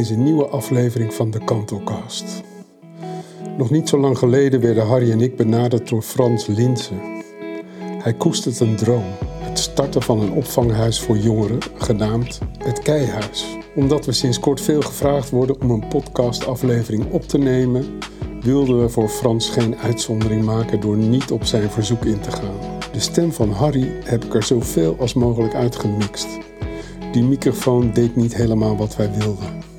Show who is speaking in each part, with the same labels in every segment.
Speaker 1: Deze nieuwe aflevering van de Kantelcast. Nog niet zo lang geleden werden Harry en ik benaderd door Frans Linsen. Hij koestert een droom, het starten van een opvanghuis voor jongeren, genaamd Het Keihuis. Omdat we sinds kort veel gevraagd worden om een podcastaflevering op te nemen, wilden we voor Frans geen uitzondering maken door niet op zijn verzoek in te gaan. De stem van Harry heb ik er zoveel als mogelijk uitgemixt. Die microfoon deed niet helemaal wat wij wilden.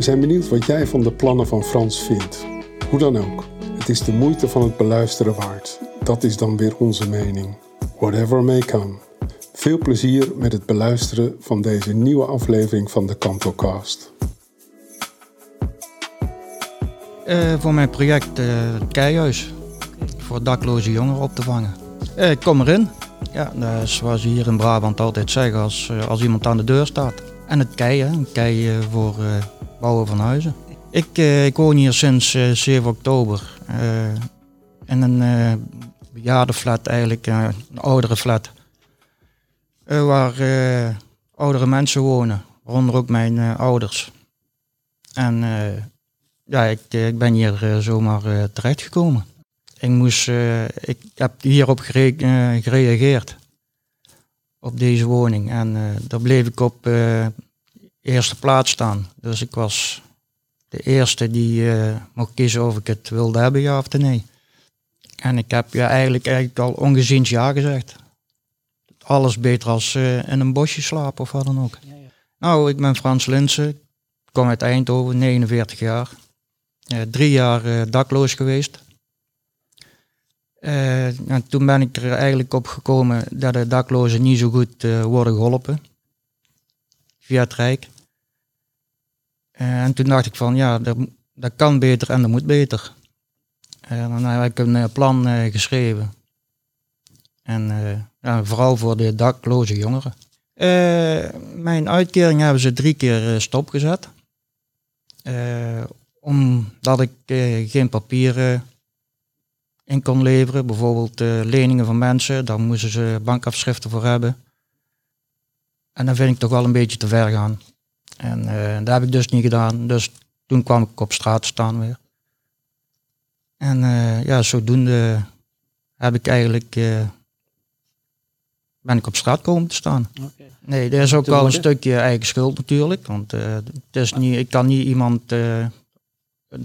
Speaker 1: We zijn benieuwd wat jij van de plannen van Frans vindt. Hoe dan ook, het is de moeite van het beluisteren waard. Dat is dan weer onze mening. Whatever may come. Veel plezier met het beluisteren van deze nieuwe aflevering van de Kantocast.
Speaker 2: Uh, voor mijn project uh, Keihuis. Voor dakloze jongeren op te vangen. Uh, ik kom erin. Ja, dat je hier in Brabant altijd zeggen als, als iemand aan de deur staat. En het kei, hè, een kei voor bouwen van huizen. Ik, ik woon hier sinds 7 oktober. in een bejaardenflat eigenlijk, een oudere flat. waar oudere mensen wonen, waaronder ook mijn ouders. En ja, ik, ik ben hier zomaar terechtgekomen. Ik, moest, ik heb hierop gere gereageerd. Op deze woning. En daar bleef ik op eerste plaats staan. Dus ik was de eerste die mocht kiezen of ik het wilde hebben, ja of nee. En ik heb ja, eigenlijk, eigenlijk al ongeziens ja gezegd. Alles beter als in een bosje slapen of wat dan ook. Ja, ja. Nou, ik ben Frans Linsen. Ik kom uit Eindhoven, 49 jaar. drie jaar dakloos geweest. En toen ben ik er eigenlijk op gekomen dat de daklozen niet zo goed worden geholpen via het Rijk. En toen dacht ik van ja, dat, dat, kan beter en dat moet beter. En dan heb ik een plan geschreven. En ja, vooral voor de dakloze jongeren. mijn uitkering hebben ze drie keer stopgezet. omdat ik geen papieren in kon leveren. Bijvoorbeeld leningen van mensen, daar moesten ze bankafschriften voor hebben. En dan vind ik toch wel een beetje te ver gaan. En uh, dat heb ik dus niet gedaan. Dus toen kwam ik op straat staan weer. En uh, ja, zodoende heb ik eigenlijk ben ik op straat komen te staan. Okay. Nee, er is ook wel een stukje eigen schuld natuurlijk. Want het is niet, ik kan niet iemand de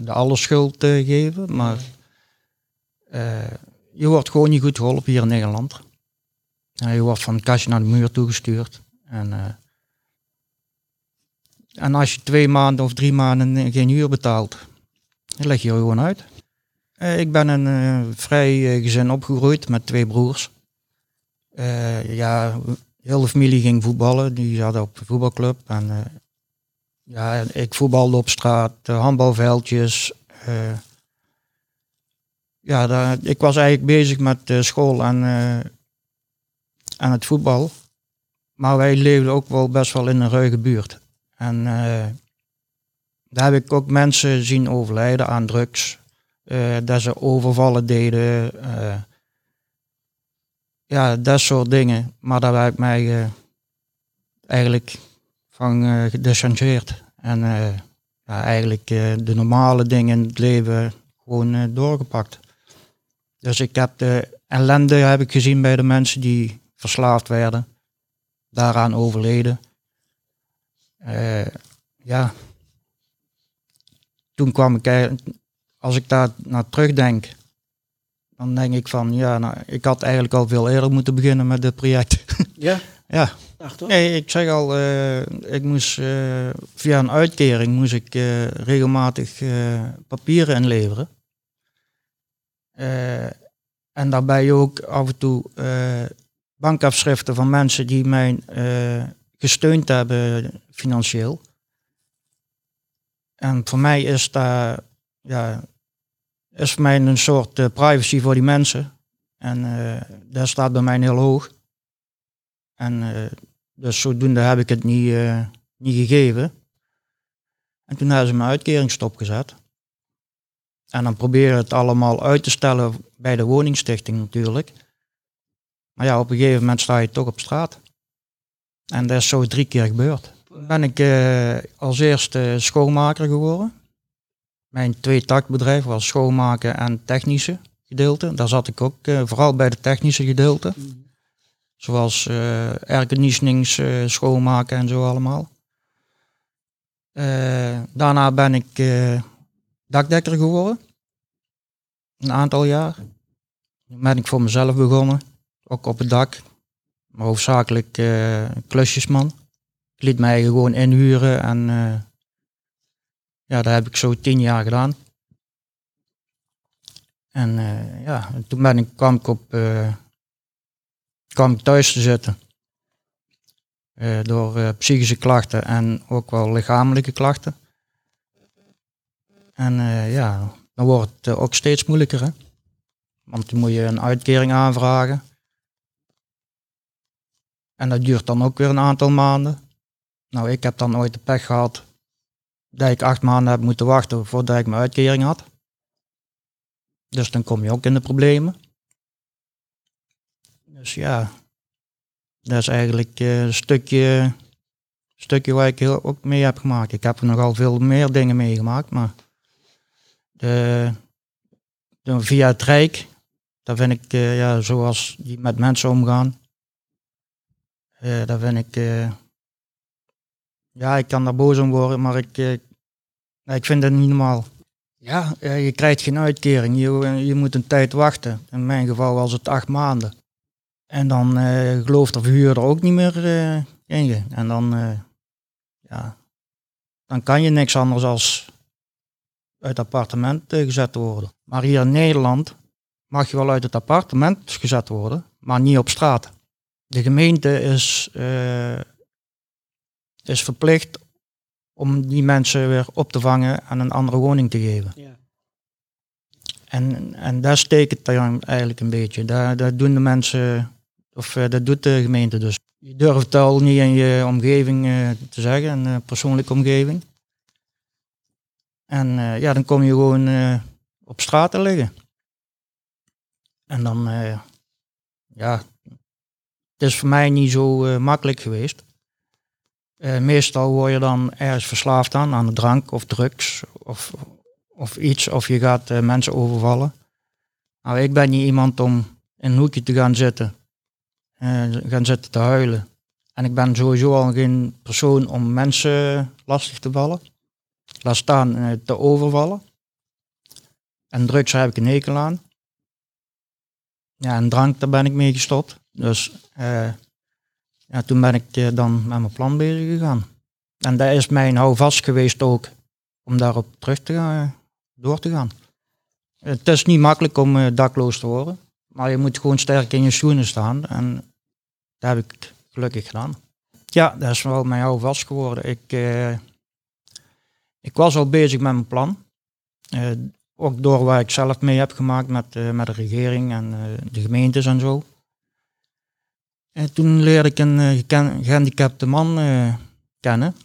Speaker 2: alle schuld geven. Maar je wordt gewoon niet goed geholpen hier in Nederland. Je wordt van het kastje naar de muur toegestuurd. En, uh, en als je twee maanden of drie maanden geen huur betaalt, dan leg je er gewoon uit. ik ben een vrij gezin opgegroeid met twee broers. ja, heel de familie ging voetballen. Die zaten op de voetbalclub. En, ja, ik voetbalde op straat, handbalveldjes ja, daar, ik was eigenlijk bezig met school en, en het voetbal. Maar wij leefden ook wel best wel in een ruige buurt. En uh, daar heb ik ook mensen zien overlijden aan drugs. dat ze overvallen deden. ja, dat soort dingen. Maar daar heb ik mij eigenlijk van gedechangeerd. En ja, eigenlijk de normale dingen in het leven gewoon doorgepakt. Dus ik heb de ellende heb ik gezien bij de mensen die verslaafd werden, daaraan overleden. Uh, ja, toen kwam ik, als ik daar naar terugdenk, dan denk ik van, ja, nou, ik had eigenlijk al veel eerder moeten beginnen met dit project.
Speaker 3: Ja?
Speaker 2: ja. Nee, ik zeg al, uh, ik moest uh, via een uitkering moest ik regelmatig papieren inleveren. En daarbij ook af en toe bankafschriften van mensen die mij uh, gesteund hebben financieel. En voor mij is dat, ja, is voor mij een soort privacy voor die mensen. En dat staat bij mij heel hoog. En dus zodoende heb ik het niet, niet gegeven. En toen hebben ze mijn uitkering stopgezet. En dan probeer je het allemaal uit te stellen bij de woningstichting natuurlijk. Maar ja, op een gegeven moment sta je toch op straat. En dat is zo drie keer gebeurd. ben ik uh, als eerste schoonmaker geworden. Mijn twee takbedrijf was schoonmaken en technische gedeelte. Daar zat ik ook uh, vooral bij de technische gedeelte. Zoals uh, schoonmaken en zo allemaal. daarna ben ik dakdekker geworden. Een aantal jaar. Toen ben ik voor mezelf begonnen. Ook op het dak. Maar hoofdzakelijk klusjesman. Ik liet mij gewoon inhuren en ja, dat heb ik zo tien jaar gedaan. En uh, ja, toen ben ik, kwam ik op uh, kwam ik thuis te zitten. Uh, door psychische klachten en ook wel lichamelijke klachten. En ja, dan wordt het ook steeds moeilijker. Hè? Want dan moet je een uitkering aanvragen. En dat duurt dan ook weer een aantal maanden. Nou, ik heb dan ooit de pech gehad dat ik acht maanden heb moeten wachten voordat ik mijn uitkering had. Dus dan kom je ook in de problemen. Dus ja, dat is eigenlijk eh, een stukje, stukje waar ik heel, ook mee heb gemaakt. Ik heb er nogal veel meer dingen meegemaakt, maar de, de, via het Rijk, daar vind ik, uh, ja, zoals die met mensen omgaan, daar vind ik, ja, ik kan daar boos om worden, maar ik, ik, ik vind dat niet normaal. Ja, je krijgt geen uitkering. Je, je moet een tijd wachten. In mijn geval was het acht maanden. En dan gelooft de verhuurder ook niet meer in je. En dan, ja, dan kan je niks anders als uit het appartement gezet worden. Maar hier in Nederland mag je wel uit het appartement gezet worden, maar niet op straat. De gemeente is, is verplicht om die mensen weer op te vangen en een andere woning te geven. Ja. En, en daar steekt het dan eigenlijk een beetje. Daar, daar doen de mensen, of uh, dat doet de gemeente dus. Je durft het al niet in je omgeving uh, te zeggen, een persoonlijke omgeving. En ja, dan kom je gewoon op straat te liggen. En dan, ja, het is voor mij niet zo makkelijk geweest. Uh, meestal word je dan ergens verslaafd aan, aan de drank of drugs of, of iets, of je gaat uh, mensen overvallen. Nou, ik ben niet iemand om in een hoekje te gaan zitten, gaan zitten te huilen. En ik ben sowieso al geen persoon om mensen lastig te vallen. Laat staan te overvallen. En drugs heb ik een hekel aan. Ja, en drank, daar ben ik mee gestopt. Dus ja, toen ben ik eh, dan met mijn plan bezig gegaan. En dat is mijn houvast geweest ook, om daarop terug te gaan, door te gaan. Het is niet makkelijk om eh, dakloos te worden, maar je moet gewoon sterk in je schoenen staan. En dat heb ik gelukkig gedaan. Ja, dat is wel mijn houvast geworden. Ik, ik was al bezig met mijn plan. Ook door waar ik zelf mee heb gemaakt met, met de regering en de gemeentes en zo. En toen leerde ik een uh, gehandicapte man uh, kennen.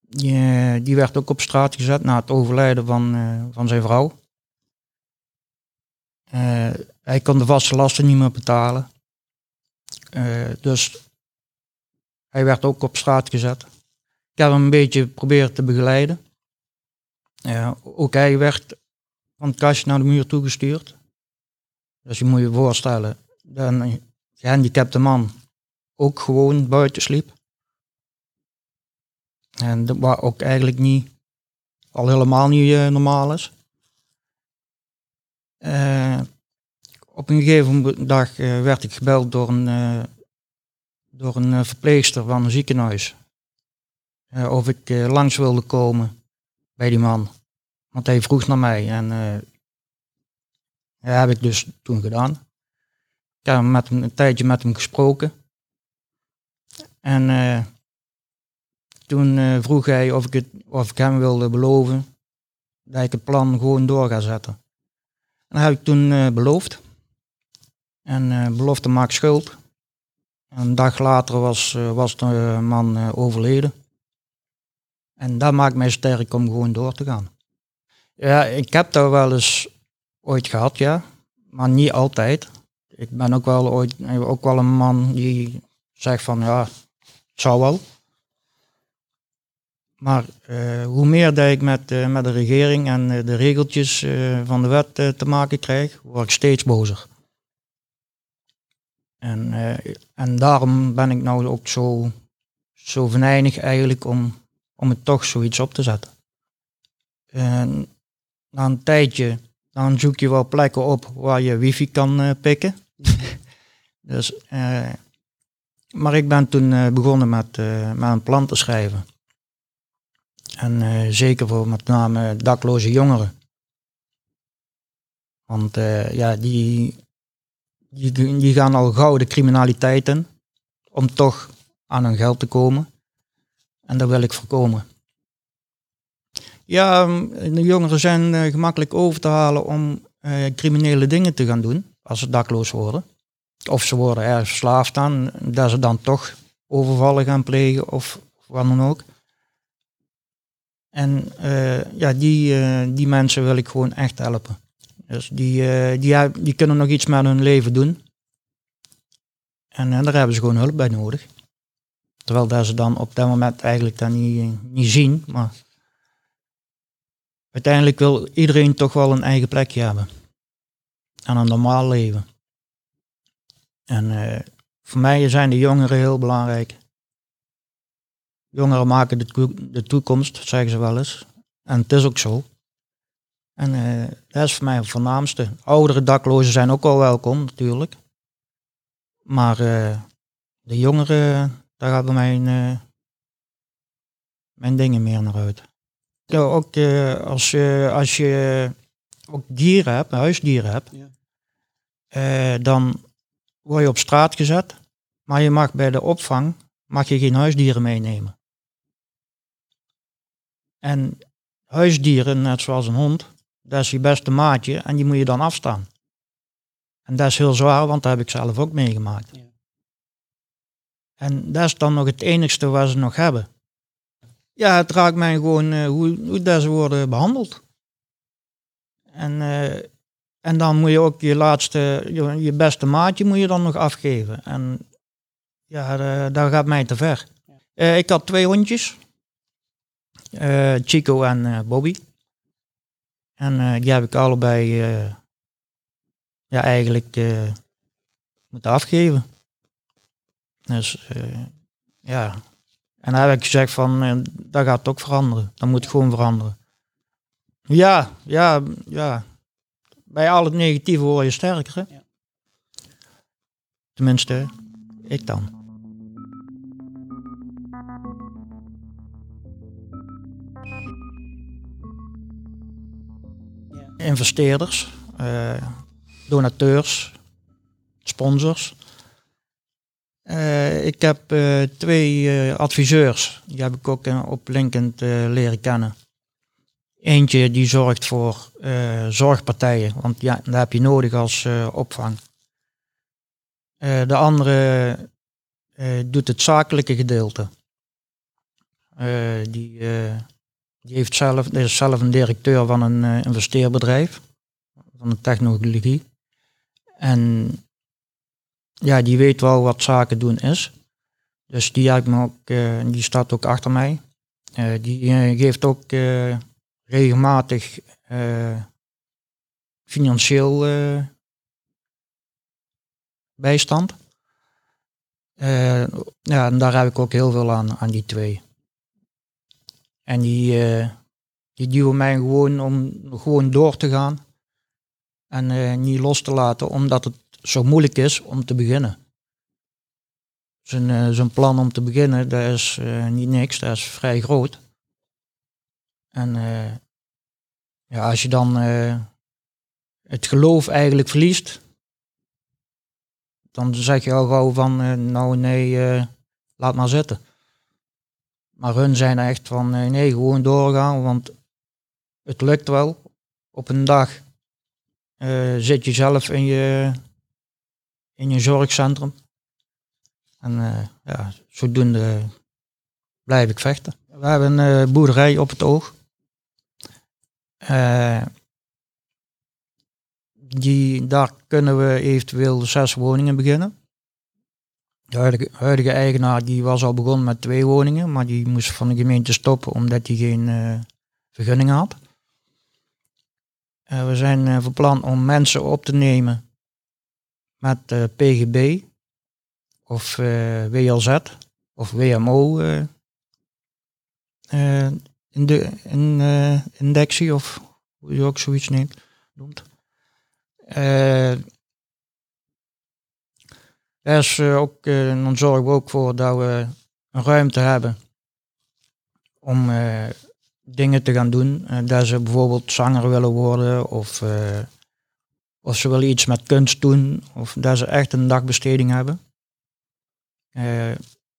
Speaker 2: Die, uh, die, werd ook op straat gezet na het overlijden van, van zijn vrouw. hij kon de vaste lasten niet meer betalen. dus hij werd ook op straat gezet. Ik heb hem een beetje geprobeerd te begeleiden. ook hij werd van het kastje naar de muur toegestuurd. Dus je moet je voorstellen, dan gehandicapte man ook gewoon buiten sliep. En was ook eigenlijk niet, al helemaal niet uh, normaal is. Uh, op een gegeven dag uh, werd ik gebeld door een, door een verpleegster van een ziekenhuis. of ik langs wilde komen bij die man. Want hij vroeg naar mij en dat heb ik dus toen gedaan. Ik heb met een tijdje met hem gesproken. En uh, toen uh, vroeg hij of ik, het, of ik hem wilde beloven dat ik het plan gewoon door ga zetten. En dat heb ik toen uh, beloofd. En belofte maakt schuld. een dag later was, was de man overleden. En dat maakt mij sterk om gewoon door te gaan. Ja, ik heb dat wel eens ooit gehad, ja. Maar niet altijd ik ben ook wel ooit ook wel een man die zegt van ja, het zou wel. Maar hoe meer dat ik met, met de regering en de regeltjes van de wet te maken krijg, word ik steeds bozer. En, en daarom ben ik nou ook zo, zo venijnig eigenlijk om, om het toch zoiets op te zetten. En na een tijdje, dan zoek je wel plekken op waar je wifi kan pikken. Dus, uh, maar ik ben toen uh, begonnen met, met een plan te schrijven. En zeker voor met name dakloze jongeren. Want ja, die, die, die gaan al gauw de criminaliteit in om toch aan hun geld te komen. En dat wil ik voorkomen. Ja, de jongeren zijn eh, gemakkelijk over te halen om criminele dingen te gaan doen als ze dakloos worden. Of ze worden ergens verslaafd aan, dat ze dan toch overvallen gaan plegen of wat dan ook. En uh, ja, die, die mensen wil ik gewoon echt helpen. Dus die, die, die kunnen nog iets met hun leven doen. En, en daar hebben ze gewoon hulp bij nodig. Terwijl dat ze dan op dat moment eigenlijk dat niet, niet zien. Maar uiteindelijk wil iedereen toch wel een eigen plekje hebben. En een normaal leven. En uh, voor mij zijn de jongeren heel belangrijk. Jongeren maken de, de toekomst, zeggen ze wel eens. En het is ook zo. En uh, dat is voor mij het voornaamste. Oudere daklozen zijn ook wel welkom, natuurlijk. Maar uh, de jongeren, daar gaat mijn, mijn dingen meer naar uit. Ja, ook als, je, als je ook dieren hebt, huisdieren hebt, ja. dan word je op straat gezet, maar je mag bij de opvang mag je geen huisdieren meenemen. En huisdieren, net zoals een hond, dat is je beste maatje en die moet je dan afstaan. En dat is heel zwaar, want dat heb ik zelf ook meegemaakt. Ja. En dat is dan nog het enigste wat ze nog hebben. Ja, het raakt mij gewoon uh, hoe, hoe deze worden behandeld. En, uh, en dan moet je ook je laatste, je, je, beste maatje moet je dan nog afgeven. En ja, uh, dat gaat mij te ver. ik had twee hondjes. Chico en Bobby. En die heb ik allebei ja, eigenlijk moeten afgeven. Dus ja, en dan heb ik gezegd van, eh, dat gaat ook veranderen. Dat moet gewoon veranderen. Ja, ja, ja. Bij al het negatieve word je sterker. Hè? Ja. Tenminste, ik dan. Investeerders, uh, donateurs, sponsors. Uh, ik heb uh, twee adviseurs, die heb ik ook op LinkedIn leren kennen. Eentje die zorgt voor zorgpartijen, want ja, dat heb je nodig als opvang. de andere doet het zakelijke gedeelte. die, die heeft zelf, is zelf een directeur van een investeerbedrijf, van een technologie. En ja, die weet wel wat zaken doen is. Dus die, me ook, die staat ook achter mij. Die geeft ook regelmatig financieel bijstand. ja, en daar heb ik ook heel veel aan, aan die twee. En die, die duwen mij gewoon om gewoon door te gaan. En niet los te laten, omdat het zo moeilijk is om te beginnen. Zijn, zijn plan om te beginnen, dat is niet niks, dat is vrij groot. En uh, ja, als je dan het geloof eigenlijk verliest, dan zeg je al gauw van, nou nee, laat maar zitten. Maar hun zijn echt van, nee, gewoon doorgaan, want het lukt wel. Op een dag zit je zelf in je in je zorgcentrum. En ja, zodoende blijf ik vechten. We hebben een boerderij op het oog. Uh, die, daar kunnen we eventueel zes woningen beginnen. De huidige, eigenaar die was al begonnen met twee woningen, maar die moest van de gemeente stoppen omdat hij geen uh, vergunning had. Uh, we zijn uh, van plan om mensen op te nemen met PGB of WLZ of WMO in de in, indexie of hoe je ook zoiets neemt, noemt. Daar is uh, ook, dan zorgen we ook voor dat we een ruimte hebben om dingen te gaan doen. dat ze bijvoorbeeld zanger willen worden of, of ze willen iets met kunst doen of dat ze echt een dagbesteding hebben.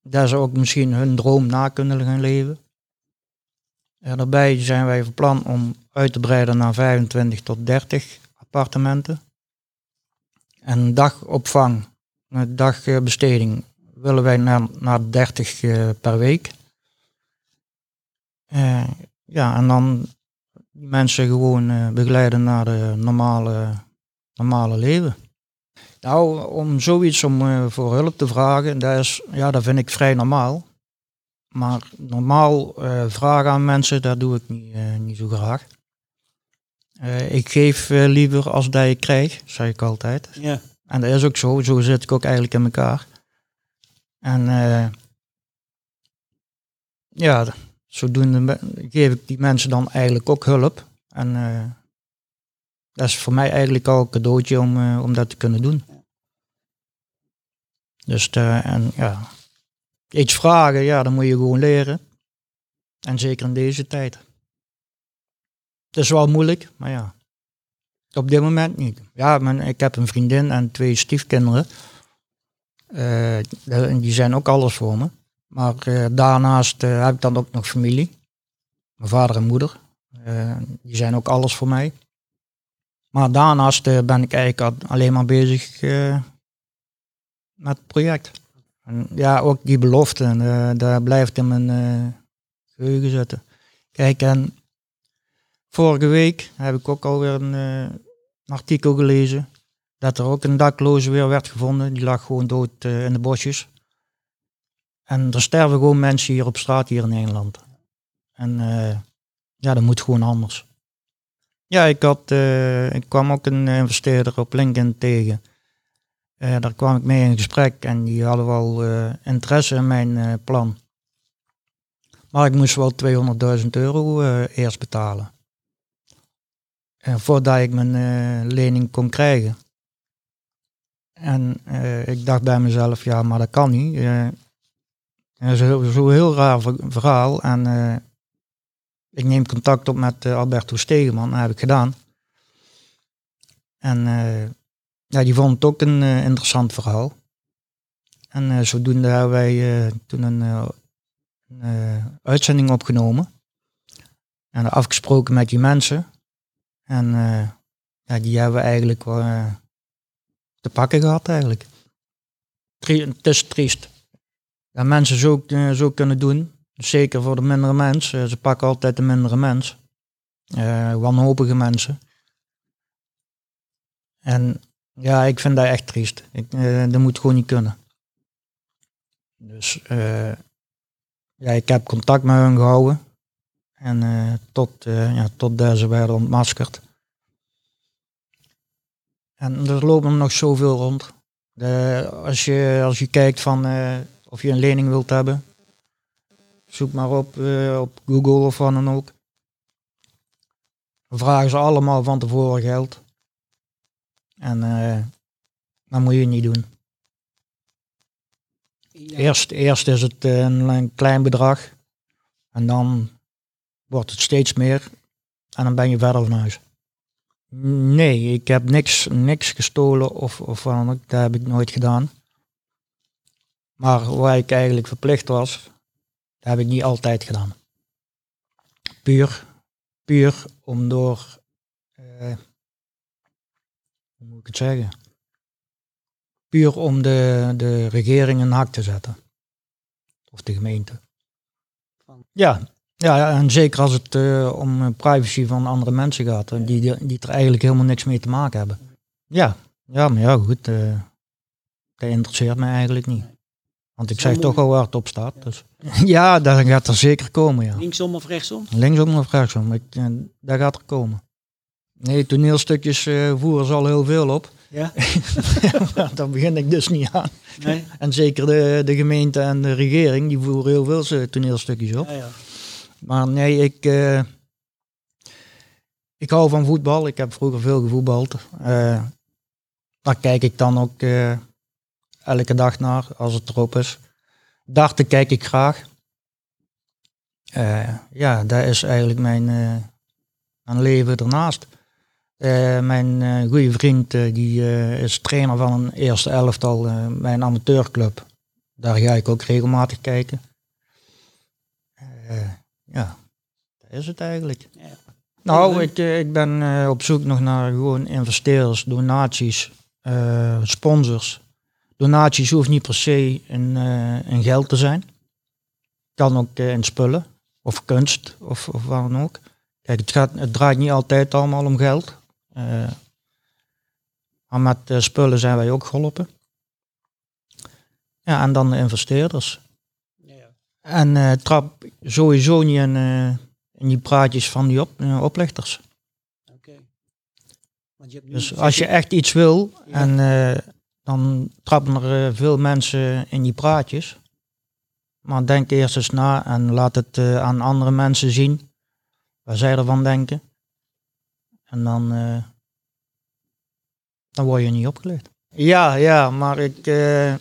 Speaker 2: dat ze ook misschien hun droom na kunnen gaan leven. Daarbij zijn wij van plan om uit te breiden naar 25 tot 30 appartementen. En dagopvang dagbesteding willen wij naar, naar 30 uh, per week. Ja, en dan mensen gewoon begeleiden naar de normale, normale leven. Nou, om zoiets om voor hulp te vragen, dat, is, ja, dat vind ik vrij normaal. Maar normaal vragen aan mensen, dat doe ik niet, niet zo graag. ik geef liever als dat ik krijg, zeg ik altijd. Ja. En dat is ook zo. Zo zit ik ook eigenlijk in elkaar. En ja, zodoende geef ik die mensen dan eigenlijk ook hulp. En dat is voor mij eigenlijk al een cadeautje om, om dat te kunnen doen. Dus en ja, iets vragen, ja, dan moet je gewoon leren. En zeker in deze tijd. Het is wel moeilijk, maar ja. Op dit moment niet. Ja, mijn, ik heb een vriendin en twee stiefkinderen. Uh, die zijn ook alles voor me. Maar uh, daarnaast heb ik dan ook nog familie. Mijn vader en moeder. die zijn ook alles voor mij. Maar daarnaast ben ik eigenlijk alleen maar bezig met het project. Ja, ook die belofte, daar blijft in mijn geheugen zitten. Kijk, en vorige week heb ik ook alweer een artikel gelezen dat er ook een dakloze weer werd gevonden. Die lag gewoon dood uh, in de bosjes. En er sterven gewoon mensen hier op straat hier in Nederland. En uh, ja, dat moet gewoon anders. Ja, ik, had, uh, ik kwam ook een investeerder op LinkedIn tegen. Daar kwam ik mee in gesprek en die hadden wel interesse in mijn plan. Maar ik moest wel 200.000 euro eerst betalen. Voordat ik mijn lening kon krijgen. En ik dacht bij mezelf, ja, maar dat kan niet. dat is zo'n zo heel raar verhaal. En ik neem contact op met Alberto Stegeman, dat heb ik gedaan. En ja, die vond het ook een interessant verhaal. En zodoende hebben wij toen een, een uitzending opgenomen. En afgesproken met die mensen. En ja, die hebben we eigenlijk wel te pakken gehad eigenlijk. het is triest. Dat mensen zo, zo kunnen doen. Zeker voor de mindere mens. ze pakken altijd de mindere mens. wanhopige mensen. En ja, ik vind dat echt triest. Ik, dat moet gewoon niet kunnen. Dus ja, ik heb contact met hen gehouden. En uh, tot, ja, tot deze werden ontmaskerd. En er lopen nog zoveel rond. De, als, je, als je kijkt van of je een lening wilt hebben, zoek maar op, op Google of wat dan ook. Vragen ze allemaal van tevoren geld. En dat moet je niet doen. Eerst, eerst is het een, een klein bedrag. En dan wordt het steeds meer en dan ben je verder van huis. Nee, ik heb niks, niks gestolen of, of wat Dat heb ik nooit gedaan. Maar waar ik eigenlijk verplicht was, dat heb ik niet altijd gedaan. Puur, puur om door, eh, hoe moet ik het zeggen? Puur om de, de regering een hak te zetten. Of de gemeente. Ja, ja, en zeker als het uh, om privacy van andere mensen gaat, die, die er eigenlijk helemaal niks mee te maken hebben. Ja, ja maar ja, goed. Uh, dat interesseert mij eigenlijk niet. Want ik zeg toch al waar het op staat. Dus. Ja, dat gaat er zeker komen, ja.
Speaker 3: Linksom of rechtsom?
Speaker 2: Linksom of rechtsom, ik, eh, dat gaat er komen. Nee, toneelstukjes eh, voeren ze al heel veel op.
Speaker 3: Ja?
Speaker 2: Daar begin ik dus niet aan.
Speaker 3: Nee?
Speaker 2: En zeker de, de gemeente en de regering, die voeren heel veel eh, toneelstukjes op.
Speaker 3: Ja, ja.
Speaker 2: Maar nee, ik, eh, ik hou van voetbal. Ik heb vroeger veel gevoetbald. Eh, daar kijk ik dan ook elke dag naar, als het erop is. Darten kijk ik graag. Ja, dat is eigenlijk mijn, mijn leven ernaast. Eh, mijn eh goede vriend eh, die, is trainer van een eerste elftal bij een amateurclub. Daar ga ik ook regelmatig kijken. Ja, dat is het eigenlijk.
Speaker 3: Ja.
Speaker 2: Nou, ik, ik ben op zoek nog naar gewoon investeerders, donaties, sponsors. Donaties hoeft niet per se in, in geld te zijn. Kan ook in spullen of kunst of, of wat dan ook. Kijk, het, gaat, het draait niet altijd allemaal om geld. Eh, maar met eh, spullen zijn wij ook geholpen. Ja, en dan de investeerders.
Speaker 3: Ja.
Speaker 2: En eh, trap sowieso niet in, eh, in die praatjes van die op, eh, oplichters.
Speaker 3: Je hebt
Speaker 2: Dus als je echt iets wil,
Speaker 3: Ja.
Speaker 2: en eh, dan trappen er eh, veel mensen in die praatjes. Maar denk eerst eens na en laat het eh, aan andere mensen zien waar zij ervan denken. En dan, eh, dan word je niet opgelicht. Ja, ja, maar ik. eh, eh,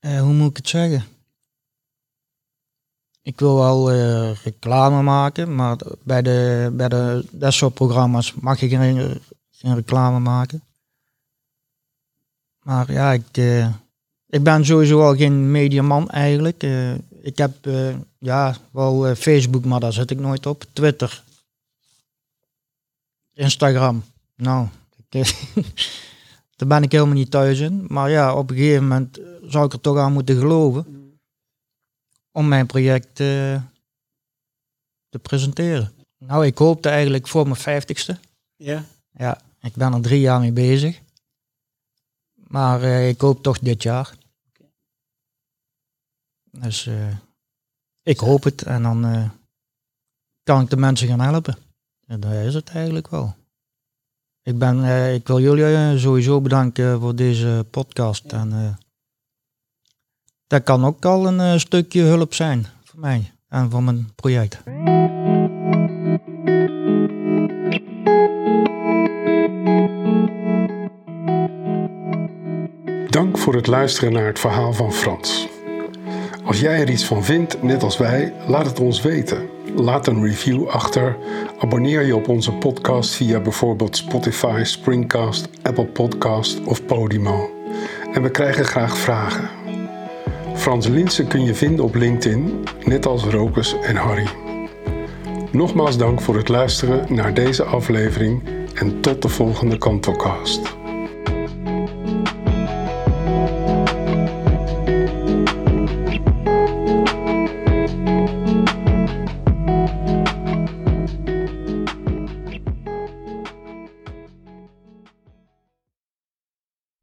Speaker 2: hoe moet ik het zeggen? Ik wil wel reclame maken, maar bij, de, bij de, dat soort programma's mag je geen, geen reclame maken. Maar ja, ik, ik ben sowieso al geen mediaman eigenlijk. Ik heb ja, wel Facebook, maar daar zit ik nooit op. Twitter. Instagram. Nou, daar ben ik helemaal niet thuis in. Maar ja, op een gegeven moment eh, zou ik er toch aan moeten geloven om mijn project eh, te presenteren. Nou, ik hoopte eigenlijk voor mijn vijftigste.
Speaker 3: Ja?
Speaker 2: Ja, ik ben er drie jaar mee bezig. Maar eh, ik hoop toch dit jaar. Dus ik hoop het en dan kan ik de mensen gaan helpen. En dat is het eigenlijk wel. Ik, ben, eh, ik wil jullie eh, sowieso bedanken voor deze podcast.
Speaker 3: Ja.
Speaker 2: En eh, dat kan ook al een eh, stukje hulp zijn voor mij en voor mijn project.
Speaker 1: Dank voor het luisteren naar het verhaal van Frans. Als jij er iets van vindt, net als wij, laat het ons weten. Laat een review achter. Abonneer je op onze podcast via bijvoorbeeld Spotify, Springcast, Apple Podcast of Podimo. En we krijgen graag vragen. Frans Linsen kun je vinden op LinkedIn, net als Rokus en Harry. Nogmaals dank voor het luisteren naar deze aflevering en tot de volgende Kantelcast.